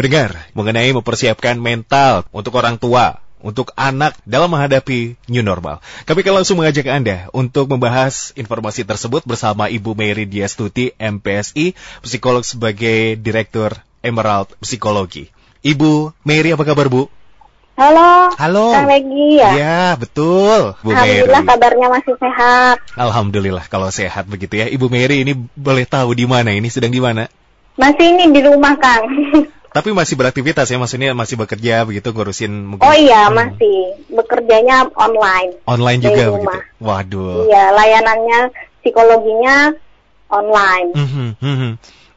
Pendengar, mengenai mempersiapkan mental untuk orang tua, untuk anak dalam menghadapi new normal. Kami akan langsung mengajak Anda untuk membahas informasi tersebut bersama Ibu Mary Diastuti, MPSI, psikolog sebagai Direktur Emerald Psikologi. Ibu Mary, apa kabar Bu? Halo. Halo. Kang Legi ya. Ya, betul. Bu Alhamdulillah Mary. kabarnya masih sehat. Alhamdulillah kalau sehat begitu ya. Ibu Mary ini boleh tahu di mana ini sedang di mana? Masih ini di rumah Kang. Tapi masih beraktivitas ya, maksudnya masih bekerja begitu ngurusin mungkin Oh iya Hmm. masih bekerjanya online. online juga rumah. begitu. Waduh. Iya layanannya psikologinya online. Mhm, mhm.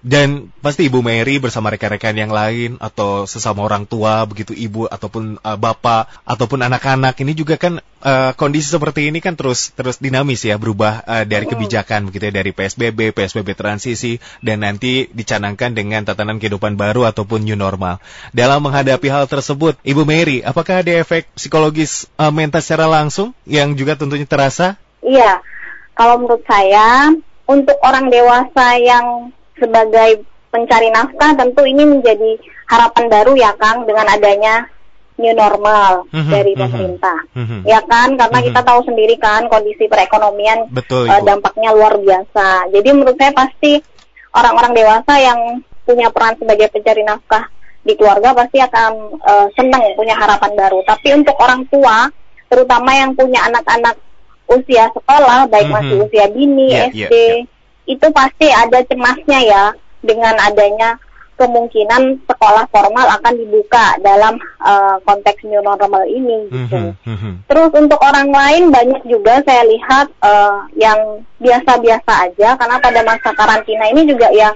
Dan pasti Ibu Mary bersama rekan-rekan yang lain atau sesama orang tua begitu ibu ataupun uh, bapak ataupun anak-anak ini juga kan uh, kondisi seperti ini kan terus terus dinamis ya berubah uh, dari kebijakan begitu ya dari PSBB, PSBB transisi dan nanti dicanangkan dengan tatanan kehidupan baru ataupun new normal. Dalam menghadapi hal tersebut, Ibu Mary, apakah ada efek psikologis uh, mental secara langsung yang juga tentunya terasa? Iya. Kalau menurut saya untuk orang dewasa yang sebagai pencari nafkah tentu ini menjadi harapan baru ya Kang dengan adanya new normal Mhm, dari mhm. pemerintah. Mhm. Ya kan, karena Mhm. kita tahu sendiri kan kondisi perekonomian Betul, Ibu. dampaknya luar biasa. Jadi menurut saya pasti orang-orang dewasa yang punya peran sebagai pencari nafkah di keluarga pasti akan eh, senang punya harapan baru. Tapi untuk orang tua, terutama yang punya anak-anak usia sekolah, baik Mhm. masih usia dini, Iya, SD, iya, iya. Itu pasti ada cemasnya ya dengan adanya kemungkinan sekolah formal akan dibuka dalam eh, konteks new normal ini gitu. Mhm, mhm. Terus untuk orang lain banyak juga saya lihat eh, yang biasa-biasa aja karena pada masa karantina ini juga ya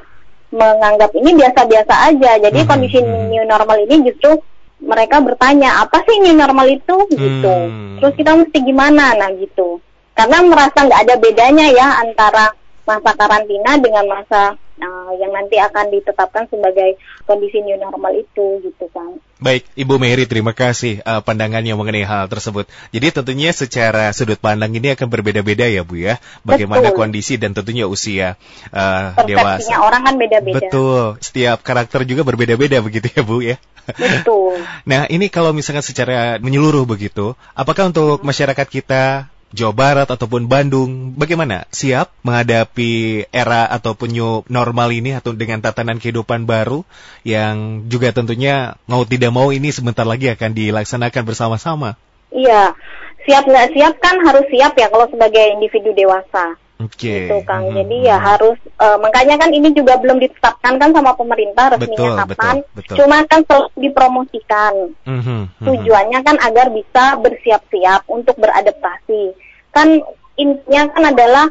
menganggap ini biasa-biasa aja. Jadi Mhm, kondisi mhm. new normal ini justru mereka bertanya apa sih new normal itu gitu. Hmm. Terus kita mesti gimana nah gitu. Karena merasa nggak ada bedanya ya antara masa karantina dengan masa eh, yang nanti akan ditetapkan sebagai kondisi new normal itu gitu kan. Baik, Ibu Mary, terima kasih uh, pandangannya mengenai hal tersebut. Jadi tentunya secara sudut pandang ini akan berbeda-beda ya Bu ya, bagaimana Betul. kondisi dan tentunya usia uh, Persepsinya dewasa. orang kan beda-beda. Betul, setiap karakter juga berbeda-beda begitu ya Bu ya. Betul. Nah ini kalau misalkan secara menyeluruh begitu, apakah untuk masyarakat kita Jawa Barat ataupun Bandung, bagaimana siap menghadapi era ataupun new normal ini atau dengan tatanan kehidupan baru yang juga tentunya mau tidak mau ini sebentar lagi akan dilaksanakan bersama-sama. Iya, siap nggak siap kan harus siap ya kalau sebagai individu dewasa. Oke. Gitu Kang. Mhm, Jadi ya harus eh, makanya kan ini juga belum ditetapkan kan sama pemerintah resminya Betul, kapan. betul, betul. Cuma kan terus dipromosikan. Mhm, mhm. Tujuannya kan agar bisa bersiap-siap untuk beradaptasi. Kan intinya kan adalah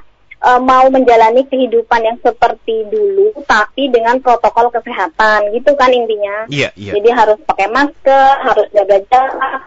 eh, mau menjalani kehidupan yang seperti dulu tapi dengan protokol kesehatan. Gitu kan intinya. Iya, iya. Jadi harus pakai masker, harus jaga jarak,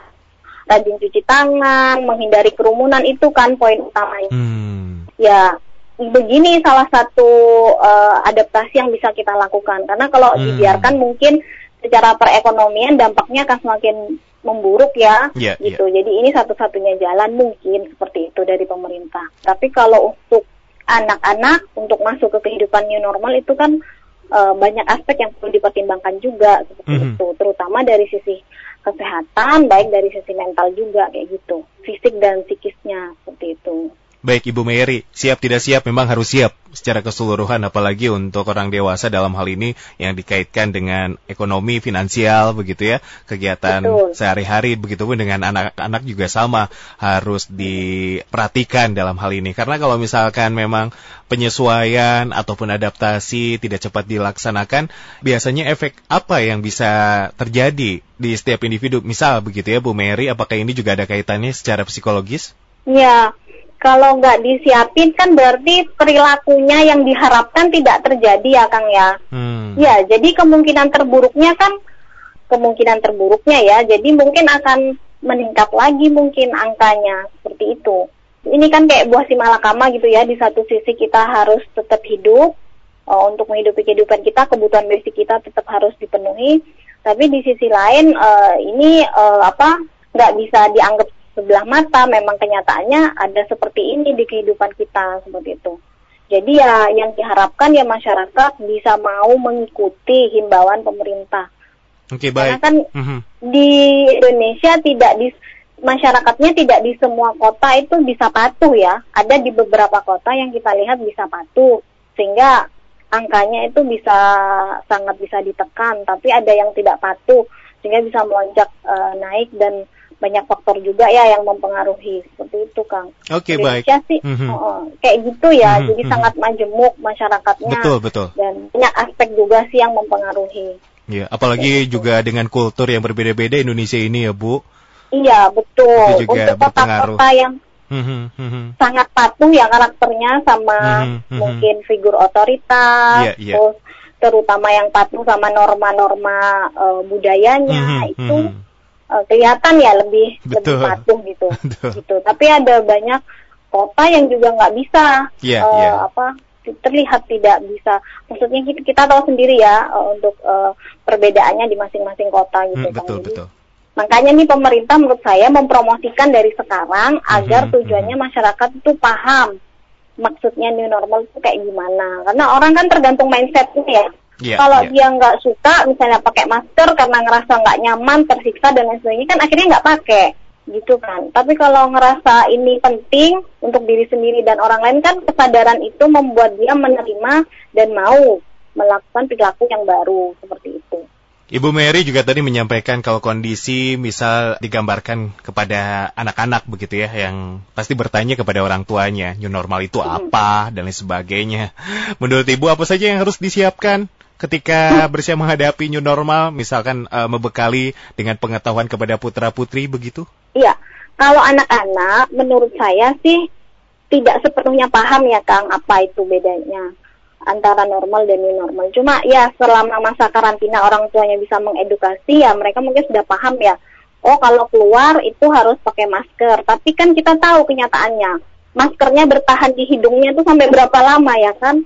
rajin cuci tangan, menghindari kerumunan itu kan poin utamanya. Hmm. Ya, begini salah satu eh, adaptasi yang bisa kita lakukan. Karena kalau Hmm. dibiarkan mungkin secara perekonomian dampaknya akan semakin memburuk ya. Iya, gitu. Jadi ini satu-satunya jalan mungkin seperti itu dari pemerintah. Tapi kalau untuk anak-anak untuk masuk ke kehidupan new normal itu kan eh, banyak aspek yang perlu dipertimbangkan juga seperti Mhm. itu, terutama dari sisi kesehatan, baik dari sisi mental juga kayak gitu, fisik dan psikisnya seperti itu. Baik Ibu Mary, siap tidak siap memang harus siap secara keseluruhan apalagi untuk orang dewasa dalam hal ini yang dikaitkan dengan ekonomi finansial begitu ya, kegiatan sehari-hari begitu pun dengan anak-anak juga sama harus diperhatikan dalam hal ini. Karena kalau misalkan memang penyesuaian ataupun adaptasi tidak cepat dilaksanakan, biasanya efek apa yang bisa terjadi di setiap individu? Misal begitu ya Bu Mary, apakah ini juga ada kaitannya secara psikologis? Ya, kalau nggak disiapin kan berarti perilakunya yang diharapkan tidak terjadi ya Kang ya. Hmm. Ya, jadi kemungkinan terburuknya kan kemungkinan terburuknya ya. Jadi mungkin akan meningkat lagi mungkin angkanya seperti itu. Ini kan kayak buah si malakama gitu ya. Di satu sisi kita harus tetap hidup eh, untuk menghidupi kehidupan kita, kebutuhan basic kita tetap harus dipenuhi. Tapi di sisi lain eh, ini eh, apa nggak bisa dianggap sebelah mata. Memang kenyataannya ada seperti ini di kehidupan kita seperti itu. Jadi ya yang diharapkan ya masyarakat bisa mau mengikuti himbauan pemerintah Oke, Karena baik. kan Mhm. di Indonesia tidak di masyarakatnya tidak di semua kota itu bisa patuh ya. Ada di beberapa kota yang kita lihat bisa patuh sehingga angkanya itu bisa sangat bisa ditekan. Tapi ada yang tidak patuh sehingga bisa melonjak eh, naik dan banyak faktor juga ya yang mempengaruhi seperti itu Kang. Oke, Di baik. Indonesia sih Mhm. oh, oh, kayak gitu ya. Mhm, Jadi mhm. sangat majemuk masyarakatnya Betul, betul. dan banyak aspek juga sih yang mempengaruhi. Ya, apalagi juga dengan kultur yang berbeda-beda Indonesia ini ya, Bu. Iya betul. Itu juga Untuk berpengaruh. kota-kota yang Mhm, mhm. sangat patuh ya karakternya sama Mhm, mhm. mungkin figur otoritas, Iya, iya. terus terutama yang patuh sama norma-norma eh, budayanya Mhm, itu mhm. Eh, kelihatan ya lebih Betul. lebih patuh gitu, Betul. gitu. Tapi ada banyak kota yang juga nggak bisa Iya, eh, iya. apa terlihat tidak bisa. Maksudnya kita, kita tahu sendiri ya eh, untuk eh, perbedaannya di masing-masing kota gitu Hmm, kan. betul, Jadi, betul. Makanya nih pemerintah menurut saya mempromosikan dari sekarang agar Mhm, tujuannya masyarakat itu paham maksudnya new normal itu kayak gimana. Karena orang kan tergantung mindsetnya ya. Iya, Kalau iya. dia nggak suka misalnya pakai masker karena ngerasa nggak nyaman, tersiksa dan lain sebagainya kan akhirnya nggak pakai gitu kan. Tapi kalau ngerasa ini penting untuk diri sendiri dan orang lain kan kesadaran itu membuat dia menerima dan mau melakukan perilaku yang baru seperti itu. Ibu Mary juga tadi menyampaikan kalau kondisi misal digambarkan kepada anak-anak begitu ya yang pasti bertanya kepada orang tuanya new normal itu apa dan lain sebagainya. Menurut Ibu apa saja yang harus disiapkan ketika bersiap menghadapi new normal misalkan eh, membekali dengan pengetahuan kepada putra-putri begitu? Iya, kalau anak-anak menurut saya sih tidak sepenuhnya paham ya Kang apa itu bedanya antara normal dan new normal. Cuma ya selama masa karantina orang tuanya bisa mengedukasi ya mereka mungkin sudah paham ya. Oh kalau keluar itu harus pakai masker. Tapi kan kita tahu kenyataannya maskernya bertahan di hidungnya itu sampai berapa lama ya kan?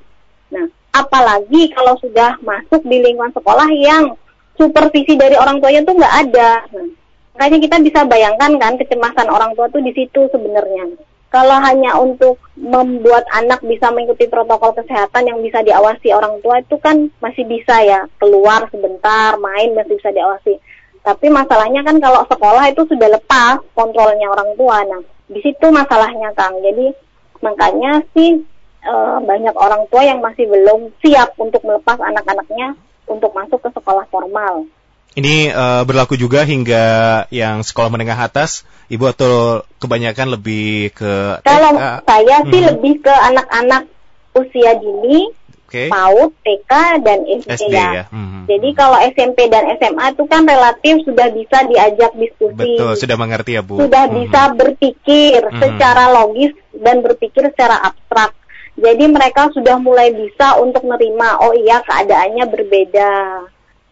Nah, apalagi kalau sudah masuk di lingkungan sekolah yang supervisi dari orang tuanya tuh nggak ada. Nah, makanya kita bisa bayangkan kan kecemasan orang tua tuh di situ sebenarnya. Kalau hanya untuk membuat anak bisa mengikuti protokol kesehatan yang bisa diawasi orang tua itu kan masih bisa ya keluar sebentar, main masih bisa diawasi. Tapi masalahnya kan kalau sekolah itu sudah lepas kontrolnya orang tua. Nah, di situ masalahnya Kang. Jadi makanya sih eh, banyak orang tua yang masih belum siap untuk melepas anak-anaknya untuk masuk ke sekolah formal. Ini eh, berlaku juga hingga yang sekolah menengah atas, Ibu atau kebanyakan lebih ke Kalau TK? saya sih Mhm. lebih ke anak-anak usia dini, Oke. PAUD, TK, dan SD, SD ya. ya. Mhm. Jadi kalau SMP dan SMA itu kan relatif sudah bisa diajak diskusi, Betul, sudah mengerti ya Bu. sudah Mhm. bisa berpikir Mhm. secara logis dan berpikir secara abstrak. Jadi mereka sudah mulai bisa untuk menerima, oh iya keadaannya berbeda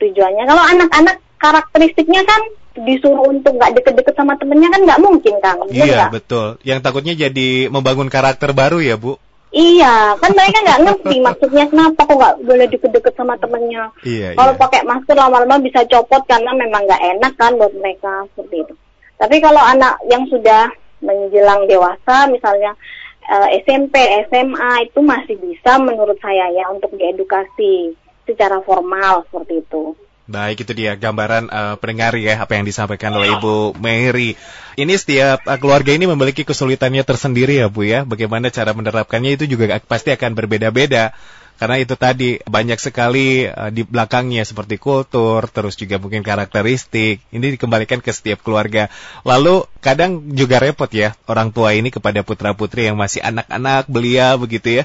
tujuannya. Kalau anak-anak karakteristiknya kan disuruh untuk nggak deket-deket sama temennya kan nggak mungkin Kang. Bener Iya, nggak? betul. Yang takutnya jadi membangun karakter baru ya, Bu. Iya, kan mereka nggak ngerti maksudnya kenapa kok nggak boleh deket-deket sama temennya. Iya, Kalau iya. pakai masker lama-lama bisa copot karena memang nggak enak kan buat mereka seperti itu. Tapi kalau anak yang sudah menjelang dewasa, misalnya eh, SMP, SMA itu masih bisa menurut saya ya untuk diedukasi secara formal seperti itu. Baik, itu dia gambaran eh, pendengar ya apa yang disampaikan oleh Ibu Mary. Ini setiap eh, keluarga ini memiliki kesulitannya tersendiri ya, Bu ya. Bagaimana cara menerapkannya itu juga pasti akan berbeda-beda. Karena itu tadi banyak sekali eh, di belakangnya seperti kultur, terus juga mungkin karakteristik. Ini dikembalikan ke setiap keluarga. Lalu kadang juga repot ya orang tua ini kepada putra-putri yang masih anak-anak belia begitu ya.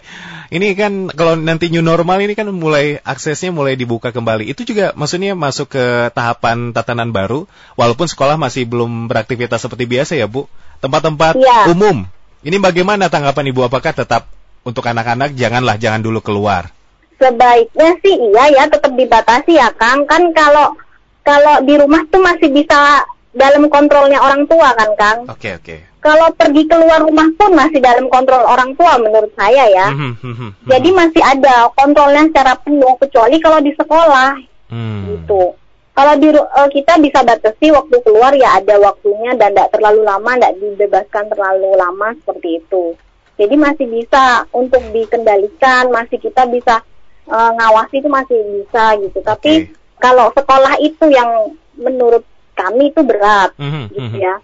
Ini kan kalau nanti new normal ini kan mulai aksesnya mulai dibuka kembali. Itu juga maksudnya masuk ke tahapan tatanan baru walaupun sekolah masih belum beraktivitas seperti biasa ya, Bu. Tempat-tempat Iya. umum. Ini bagaimana tanggapan Ibu apakah tetap untuk anak-anak janganlah jangan dulu keluar. Sebaiknya sih iya ya tetap dibatasi ya Kang. Kan kalau kalau di rumah tuh masih bisa dalam kontrolnya orang tua kan Kang. Oke, oke. Kalau pergi keluar rumah pun masih dalam kontrol orang tua menurut saya ya. Mhm, mhm, mhm. Jadi masih ada kontrolnya secara penuh kecuali kalau di sekolah Hmm. gitu. Kalau di eh, kita bisa batasi waktu keluar ya ada waktunya dan tidak terlalu lama, tidak dibebaskan terlalu lama seperti itu. Jadi masih bisa untuk dikendalikan, masih kita bisa eh, ngawasi itu masih bisa gitu. Tapi Oke. kalau sekolah itu yang menurut kami itu berat Mhm, gitu mhm. ya.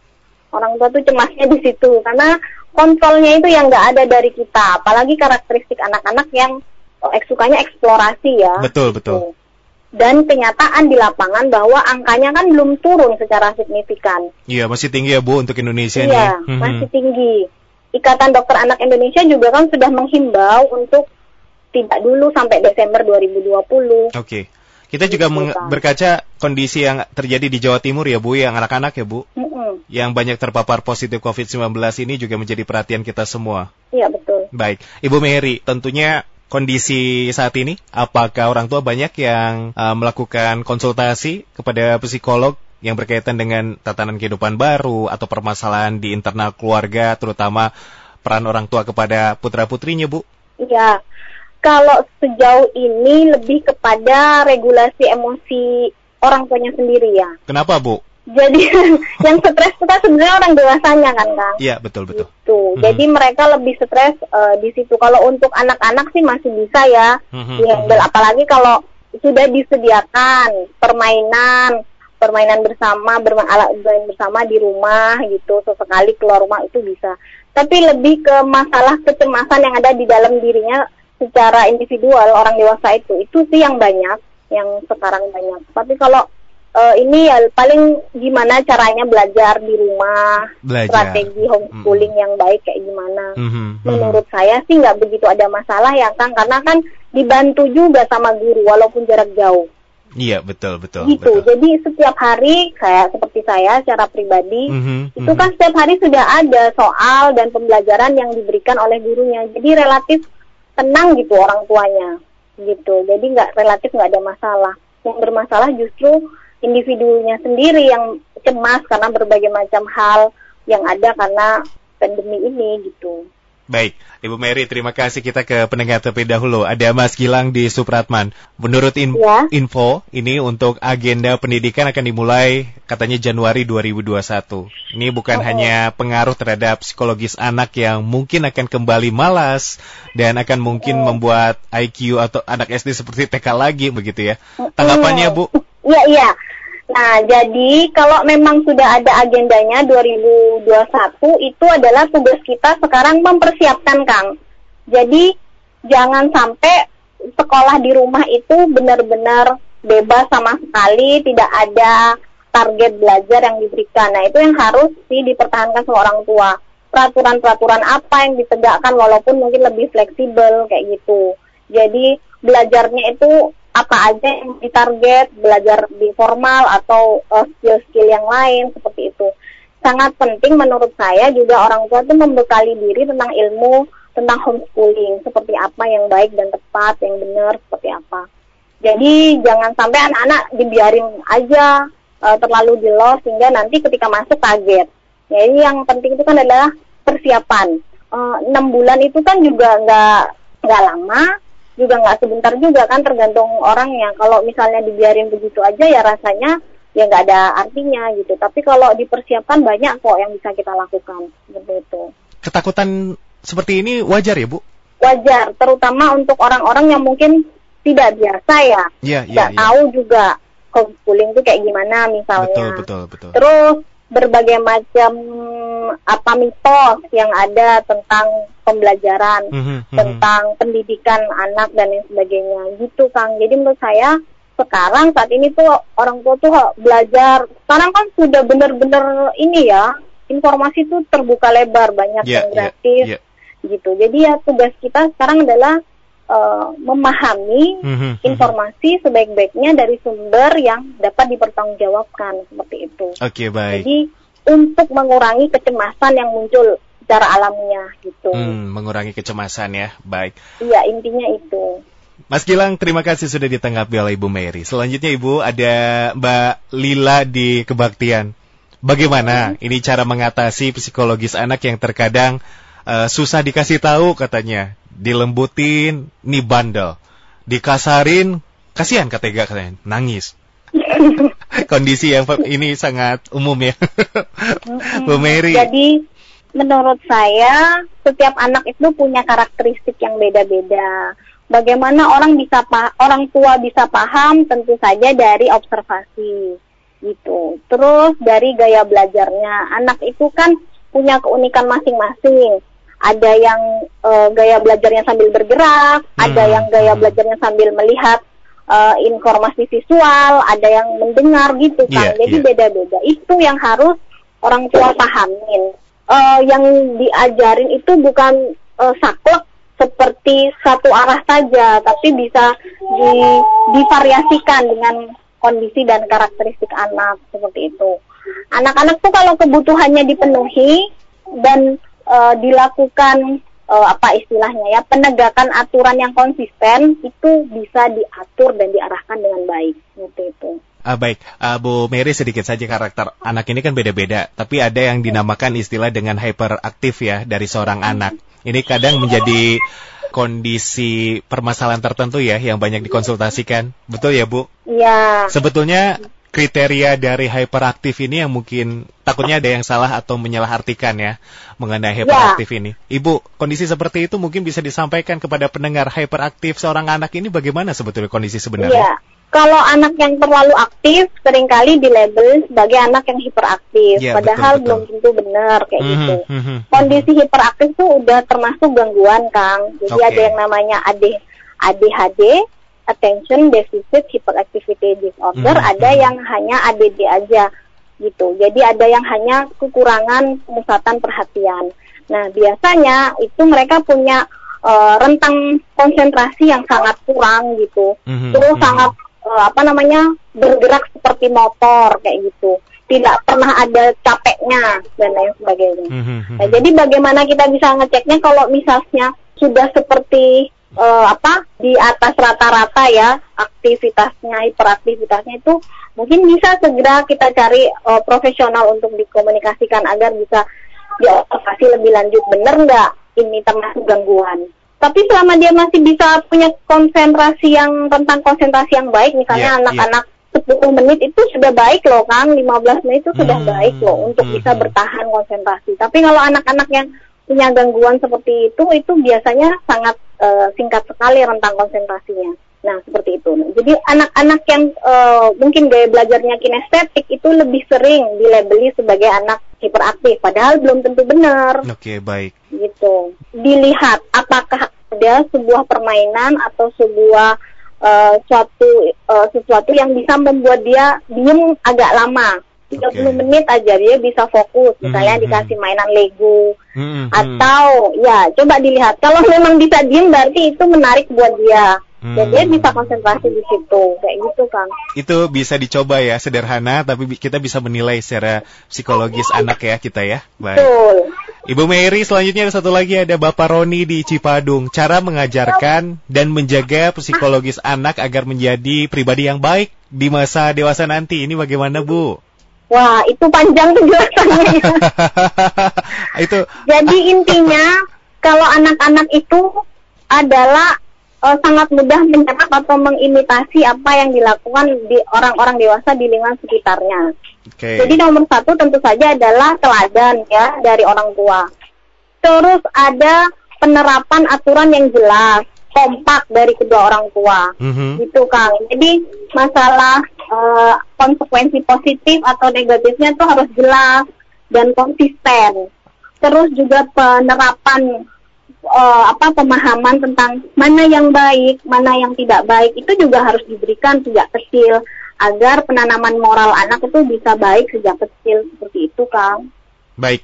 Orang tua tuh cemasnya di situ karena kontrolnya itu yang nggak ada dari kita, apalagi karakteristik anak-anak yang oh, eks- sukanya eksplorasi ya. Betul, betul. Gitu. Dan kenyataan di lapangan bahwa angkanya kan belum turun secara signifikan. Iya, masih tinggi ya Bu untuk Indonesia Iya, nih. Mhm. masih tinggi. Ikatan Dokter Anak Indonesia juga kan sudah menghimbau untuk tidak dulu sampai Desember 2020. Oke. Kita juga Gitu, berkaca kondisi yang terjadi di Jawa Timur ya Bu, yang anak-anak ya Bu, Mm-mm. yang banyak terpapar positif COVID-19 ini juga menjadi perhatian kita semua. Iya betul. Baik, Ibu Mary, tentunya kondisi saat ini, apakah orang tua banyak yang uh, melakukan konsultasi kepada psikolog yang berkaitan dengan tatanan kehidupan baru atau permasalahan di internal keluarga, terutama peran orang tua kepada putra-putrinya, Bu? Iya. Kalau sejauh ini lebih kepada regulasi emosi orang tuanya sendiri ya. Kenapa, Bu? Jadi yang stres kita sebenarnya orang dewasanya kan Kang. Iya, betul, betul. Gitu. Mhm. Jadi mereka lebih stres eh, di situ. Kalau untuk anak-anak sih masih bisa ya Mhm, dihandle. Apalagi kalau sudah disediakan permainan, permainan bersama, bermain alat bermain bersama di rumah gitu. Sesekali keluar rumah itu bisa. Tapi lebih ke masalah kecemasan yang ada di dalam dirinya secara individual orang dewasa itu itu sih yang banyak, yang sekarang banyak. Tapi kalau eh, ini ya paling gimana caranya belajar di rumah, Belajar. strategi homeschooling yang baik kayak gimana. Mhm, mhm. Menurut saya sih nggak begitu ada masalah ya Kang, karena kan dibantu juga sama guru walaupun jarak jauh. Iya, betul, betul. gitu. betul. Jadi setiap hari kayak seperti saya secara pribadi Mhm, itu mhm. kan setiap hari sudah ada soal dan pembelajaran yang diberikan oleh gurunya. Jadi relatif tenang gitu orang tuanya gitu. Jadi nggak relatif nggak ada masalah. Yang bermasalah justru individunya sendiri yang cemas karena berbagai macam hal yang ada karena pandemi ini gitu. Baik, Ibu Mary, terima kasih kita ke pendengar terlebih dahulu. Ada Mas Gilang di Supratman. Menurut in- Ya. info, ini untuk agenda pendidikan akan dimulai katanya Januari 2021. Ini bukan Oh. hanya pengaruh terhadap psikologis anak yang mungkin akan kembali malas dan akan mungkin Oh. membuat IQ atau anak SD seperti TK lagi begitu ya. Tanggapannya, Bu? Iya, iya. Nah, jadi kalau memang sudah ada agendanya 2021 itu adalah tugas kita sekarang mempersiapkan, Kang. Jadi jangan sampai sekolah di rumah itu benar-benar bebas sama sekali, tidak ada target belajar yang diberikan. Nah, itu yang harus sih dipertahankan sama orang tua. Peraturan-peraturan apa yang ditegakkan walaupun mungkin lebih fleksibel kayak gitu. Jadi belajarnya itu apa aja yang ditarget, belajar di formal atau eh, skill-skill yang lain seperti itu. Sangat penting menurut saya juga orang tua itu membekali diri tentang ilmu tentang homeschooling, seperti apa yang baik dan tepat, yang benar seperti apa. Jadi jangan sampai anak-anak dibiarin aja eh, terlalu di sehingga nanti ketika masuk kaget. Jadi yang penting itu kan adalah persiapan. Enam bulan itu kan juga nggak nggak lama, juga nggak sebentar juga kan tergantung orangnya. Kalau misalnya dibiarin begitu aja ya rasanya ya nggak ada artinya gitu. Tapi kalau dipersiapkan banyak kok yang bisa kita lakukan seperti itu. Ketakutan seperti ini wajar ya, Bu? Wajar, terutama untuk orang-orang yang mungkin tidak biasa ya, iya, nggak iya. tahu juga homeschooling itu kayak gimana misalnya. Betul, betul, betul. Terus berbagai macam apa mitos yang ada tentang pembelajaran, Mhm, mhm. tentang pendidikan anak dan lain sebagainya gitu Kang. Jadi menurut saya sekarang saat ini tuh orang tua tuh belajar sekarang kan sudah benar-benar ini ya informasi tuh terbuka lebar banyak Iya, yang iya, gratis iya. gitu. Jadi ya tugas kita sekarang adalah eh, memahami Mhm, mhm. informasi sebaik-baiknya dari sumber yang dapat dipertanggungjawabkan seperti itu. Oke, baik. Jadi untuk mengurangi kecemasan yang muncul secara alamiah gitu. Hmm, mengurangi kecemasan ya. Baik. Iya intinya itu. Mas Gilang, terima kasih sudah ditanggapi oleh Ibu Mary. Selanjutnya Ibu ada Mbak Lila di Kebaktian. Bagaimana ini cara mengatasi psikologis anak yang terkadang eh, susah dikasih tahu katanya, dilembutin, nih bandel, dikasarin, kasihan katanya katanya, nangis. Kondisi yang ini sangat umum ya, Bu Mary. Jadi menurut saya setiap anak itu punya karakteristik yang beda-beda. bagaimana orang bisa orang tua bisa paham tentu saja dari observasi gitu. Terus dari gaya belajarnya, anak itu kan punya keunikan masing-masing. Ada yang uh, gaya belajarnya sambil bergerak, hmm. ada yang gaya hmm. belajarnya sambil melihat uh, informasi visual, ada yang mendengar gitu kan. Yeah, Jadi yeah. beda-beda. Itu yang harus orang tua pahamin. Uh, yang diajarin itu bukan uh, saklek seperti satu arah saja, tapi bisa di, divariasikan dengan kondisi dan karakteristik anak seperti itu. Anak-anak tuh kalau kebutuhannya dipenuhi dan e, dilakukan e, apa istilahnya ya penegakan aturan yang konsisten itu bisa diatur dan diarahkan dengan baik seperti itu. Uh, baik, uh, Bu Mary sedikit saja karakter anak ini kan beda-beda, tapi ada yang dinamakan istilah dengan hyperaktif ya dari seorang anak. Ini kadang menjadi kondisi permasalahan tertentu ya yang banyak dikonsultasikan. Betul ya, Bu? Iya. Sebetulnya kriteria dari hyperaktif ini yang mungkin takutnya ada yang salah atau menyalahartikan ya mengenai hyperaktif ya. ini. Ibu, kondisi seperti itu mungkin bisa disampaikan kepada pendengar hyperaktif seorang anak ini bagaimana sebetulnya kondisi sebenarnya? Ya kalau anak yang terlalu aktif sering kali dilabel sebagai anak yang hiperaktif, ya, padahal betul, betul. belum tentu benar kayak mm -hmm, gitu. Mm -hmm, Kondisi hiperaktif itu udah termasuk gangguan, Kang. Jadi okay. ada yang namanya AD, ADHD, Attention Deficit Hyperactivity Disorder, mm -hmm. ada yang hanya ADD aja gitu. Jadi ada yang hanya kekurangan pemusatan perhatian. Nah, biasanya itu mereka punya uh, rentang konsentrasi yang sangat kurang gitu. Mm -hmm, Terus mm -hmm. sangat uh, apa namanya bergerak seperti motor kayak gitu tidak pernah ada capeknya dan lain sebagainya. Mm-hmm. Nah, jadi bagaimana kita bisa ngeceknya kalau misalnya sudah seperti uh, apa di atas rata-rata ya aktivitasnya hiperaktivitasnya itu mungkin bisa segera kita cari uh, profesional untuk dikomunikasikan agar bisa diobservasi lebih lanjut. Benar nggak? Ini termasuk gangguan. Tapi selama dia masih bisa punya konsentrasi yang tentang konsentrasi yang baik misalnya iya, anak-anak yeah, yeah. 10 menit itu sudah baik loh Kang. 15 menit itu sudah hmm, baik loh untuk hmm, bisa hmm. bertahan konsentrasi. Tapi kalau anak-anak yang punya gangguan seperti itu itu biasanya sangat uh, singkat sekali rentang konsentrasinya Nah, seperti itu. Jadi anak-anak yang uh, mungkin gaya belajarnya kinestetik itu lebih sering dilabeli sebagai anak hiperaktif, padahal belum tentu benar. Oke, okay, baik. Gitu. Dilihat apakah ada sebuah permainan atau sebuah uh, suatu uh, sesuatu yang bisa membuat dia diem agak lama. 30 okay. menit aja dia bisa fokus misalnya hmm, dikasih mainan Lego hmm, atau ya coba dilihat kalau memang bisa diem berarti itu menarik buat dia Hmm. Dan dia bisa konsentrasi di situ, kayak gitu kan. Itu bisa dicoba ya, sederhana, tapi kita bisa menilai secara psikologis anak ya kita ya. Baik. Betul. Ibu Mary, selanjutnya ada satu lagi ada Bapak Roni di Cipadung. Cara mengajarkan dan menjaga psikologis anak agar menjadi pribadi yang baik di masa dewasa nanti. Ini bagaimana Bu? Wah, itu panjang penjelasannya. itu. Jadi intinya kalau anak-anak itu adalah uh, sangat mudah menyerap atau mengimitasi apa yang dilakukan di orang-orang dewasa di lingkungan sekitarnya. Okay. Jadi nomor satu tentu saja adalah teladan ya dari orang tua. Terus ada penerapan aturan yang jelas, kompak dari kedua orang tua, mm-hmm. gitu Kang. Jadi masalah uh, konsekuensi positif atau negatifnya itu harus jelas dan konsisten. Terus juga penerapan uh, apa pemahaman tentang mana yang baik, mana yang tidak baik itu juga harus diberikan sejak kecil agar penanaman moral anak itu bisa baik sejak kecil seperti itu, Kang. Baik.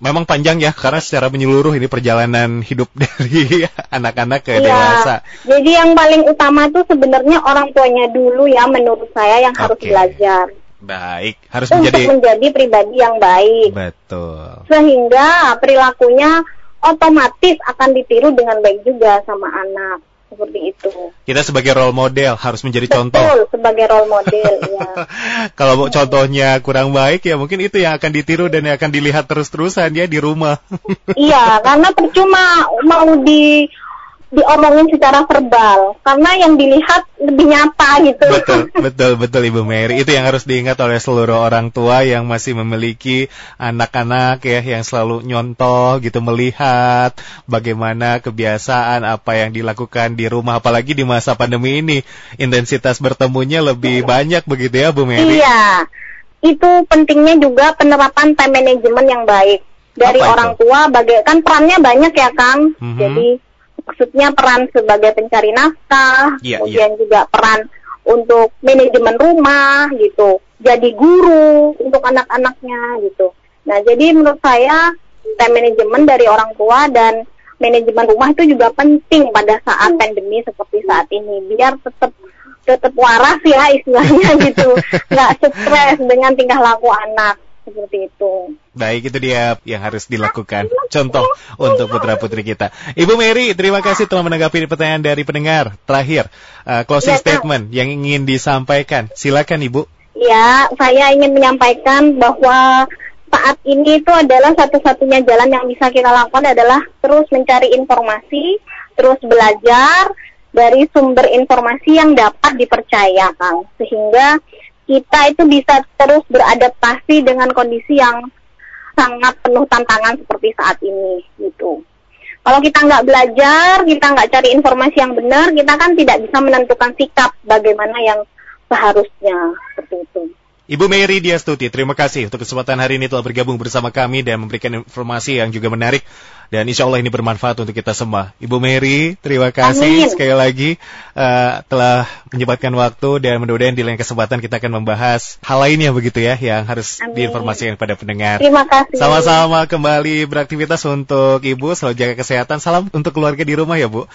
Memang panjang ya karena secara menyeluruh ini perjalanan hidup dari anak-anak ke iya. dewasa. Jadi yang paling utama tuh sebenarnya orang tuanya dulu ya menurut saya yang okay. harus belajar. Baik, harus untuk menjadi menjadi pribadi yang baik. Betul. Sehingga perilakunya otomatis akan ditiru dengan baik juga sama anak seperti itu. Kita sebagai role model harus menjadi Betul, contoh. Betul, sebagai role model ya. Kalau contohnya kurang baik ya mungkin itu yang akan ditiru dan yang akan dilihat terus-terusan ya di rumah. iya, karena percuma mau di diomongin secara verbal karena yang dilihat lebih nyata gitu. Betul, betul, betul Ibu Mary. Itu yang harus diingat oleh seluruh orang tua yang masih memiliki anak-anak ya yang selalu nyontoh gitu melihat bagaimana kebiasaan apa yang dilakukan di rumah apalagi di masa pandemi ini intensitas bertemunya lebih banyak begitu ya Bu Mary. Iya. Itu pentingnya juga penerapan time management yang baik dari Apa orang itu? tua bagai kan perannya banyak ya Kang. Mhm. Jadi maksudnya peran sebagai pencari nafkah, Iya, kemudian juga peran untuk manajemen rumah gitu. Jadi guru untuk anak-anaknya gitu. Nah, jadi menurut saya time manajemen dari orang tua dan manajemen rumah itu juga penting pada saat pandemi seperti saat ini biar tetap tetap waras ya istilahnya gitu nggak stres dengan tingkah laku anak seperti itu Baik, itu dia yang harus dilakukan. Contoh untuk putra-putri kita. Ibu Mary, terima kasih telah menanggapi pertanyaan dari pendengar. Terakhir, uh, closing Ya, statement yang ingin disampaikan. Silakan Ibu. Ya, saya ingin menyampaikan bahwa saat ini itu adalah satu-satunya jalan yang bisa kita lakukan adalah terus mencari informasi, terus belajar dari sumber informasi yang dapat dipercaya, Kang. Sehingga kita itu bisa terus beradaptasi dengan kondisi yang sangat penuh tantangan seperti saat ini, gitu. Kalau kita nggak belajar, kita nggak cari informasi yang benar, kita kan tidak bisa menentukan sikap bagaimana yang seharusnya seperti itu. Ibu Mary Diastuti, terima kasih untuk kesempatan hari ini telah bergabung bersama kami dan memberikan informasi yang juga menarik. Dan insya Allah ini bermanfaat untuk kita semua. Ibu Mary, terima kasih Amin. sekali lagi uh, telah menyempatkan waktu dan mudah-mudahan di lain kesempatan kita akan membahas hal lainnya begitu ya yang harus Amin. diinformasikan kepada pendengar. Terima kasih. Sama-sama kembali beraktivitas untuk Ibu, selalu jaga kesehatan. Salam untuk keluarga di rumah ya Bu.